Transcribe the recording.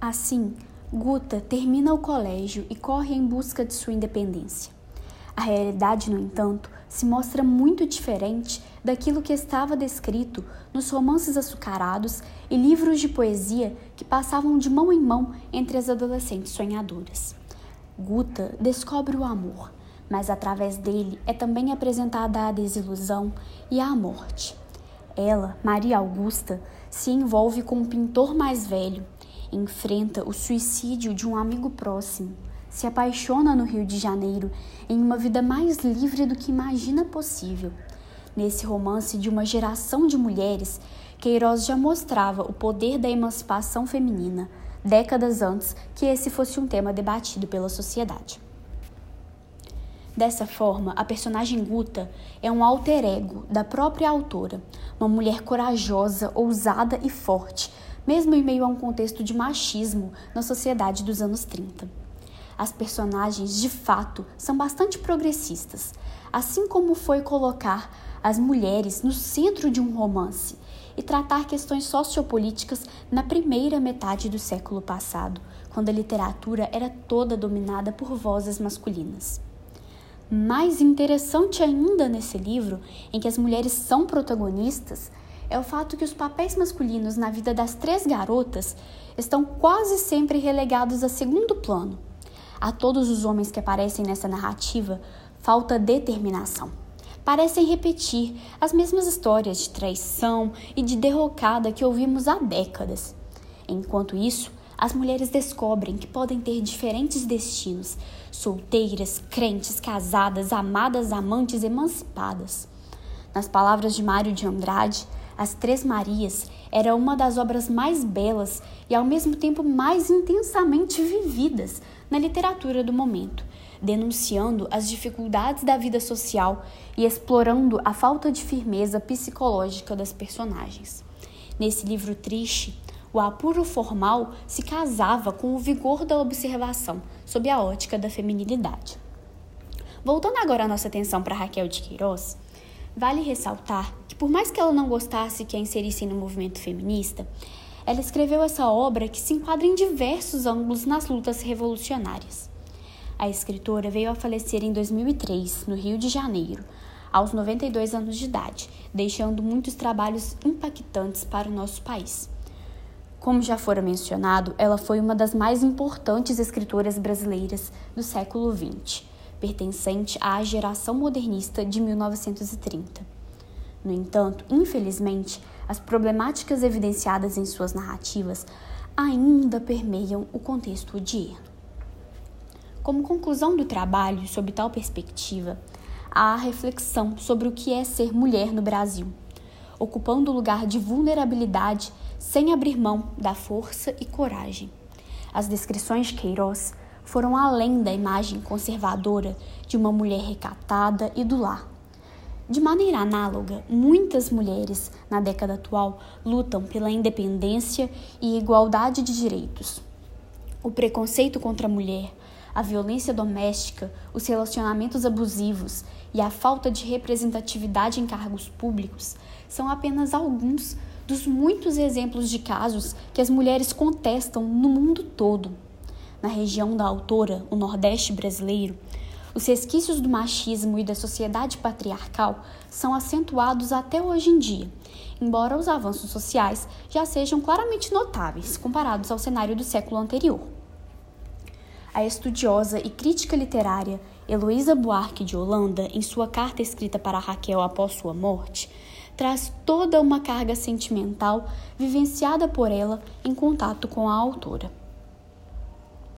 Assim, Guta termina o colégio e corre em busca de sua independência. A realidade, no entanto, se mostra muito diferente daquilo que estava descrito nos romances açucarados e livros de poesia que passavam de mão em mão entre as adolescentes sonhadoras. Guta descobre o amor, mas através dele é também apresentada a desilusão e a morte. Ela, Maria Augusta, se envolve com um pintor mais velho, enfrenta o suicídio de um amigo próximo, se apaixona no Rio de Janeiro em uma vida mais livre do que imagina possível. Nesse romance de uma geração de mulheres, Queiroz já mostrava o poder da emancipação feminina, décadas antes que esse fosse um tema debatido pela sociedade. Dessa forma, a personagem Guta é um alter ego da própria autora, uma mulher corajosa, ousada e forte, mesmo em meio a um contexto de machismo na sociedade dos anos 30. As personagens, de fato, são bastante progressistas, assim como foi colocar as mulheres no centro de um romance e tratar questões sociopolíticas na primeira metade do século passado, quando a literatura era toda dominada por vozes masculinas. Mais interessante ainda nesse livro, em que as mulheres são protagonistas, é o fato que os papéis masculinos na vida das três garotas estão quase sempre relegados a segundo plano. A todos os homens que aparecem nessa narrativa falta determinação. Parecem repetir as mesmas histórias de traição e de derrocada que ouvimos há décadas. Enquanto isso, as mulheres descobrem que podem ter diferentes destinos: solteiras, crentes, casadas, amadas, amantes, emancipadas. Nas palavras de Mário de Andrade, As Três Marias era uma das obras mais belas e ao mesmo tempo mais intensamente vividas na literatura do momento, denunciando as dificuldades da vida social e explorando a falta de firmeza psicológica das personagens. Nesse livro triste, o apuro formal se casava com o vigor da observação, sob a ótica da feminilidade. Voltando agora a nossa atenção para Raquel de Queiroz, vale ressaltar por mais que ela não gostasse que a inserissem no movimento feminista, ela escreveu essa obra que se enquadra em diversos ângulos nas lutas revolucionárias. A escritora veio a falecer em 2003, no Rio de Janeiro, aos 92 anos de idade, deixando muitos trabalhos impactantes para o nosso país. Como já fora mencionado, ela foi uma das mais importantes escritoras brasileiras do século XX, pertencente à geração modernista de 1930. No entanto, infelizmente, as problemáticas evidenciadas em suas narrativas ainda permeiam o contexto odierno. Como conclusão do trabalho sob tal perspectiva, há a reflexão sobre o que é ser mulher no Brasil, ocupando o lugar de vulnerabilidade sem abrir mão da força e coragem. As descrições de Queiroz foram além da imagem conservadora de uma mulher recatada e do lar. De maneira análoga, muitas mulheres na década atual lutam pela independência e igualdade de direitos. O preconceito contra a mulher, a violência doméstica, os relacionamentos abusivos e a falta de representatividade em cargos públicos são apenas alguns dos muitos exemplos de casos que as mulheres contestam no mundo todo. Na região da autora, o Nordeste brasileiro, os resquícios do machismo e da sociedade patriarcal são acentuados até hoje em dia, embora os avanços sociais já sejam claramente notáveis comparados ao cenário do século anterior. A estudiosa e crítica literária Heloísa Buarque de Holanda, em sua carta escrita para Raquel após sua morte, traz toda uma carga sentimental vivenciada por ela em contato com a autora.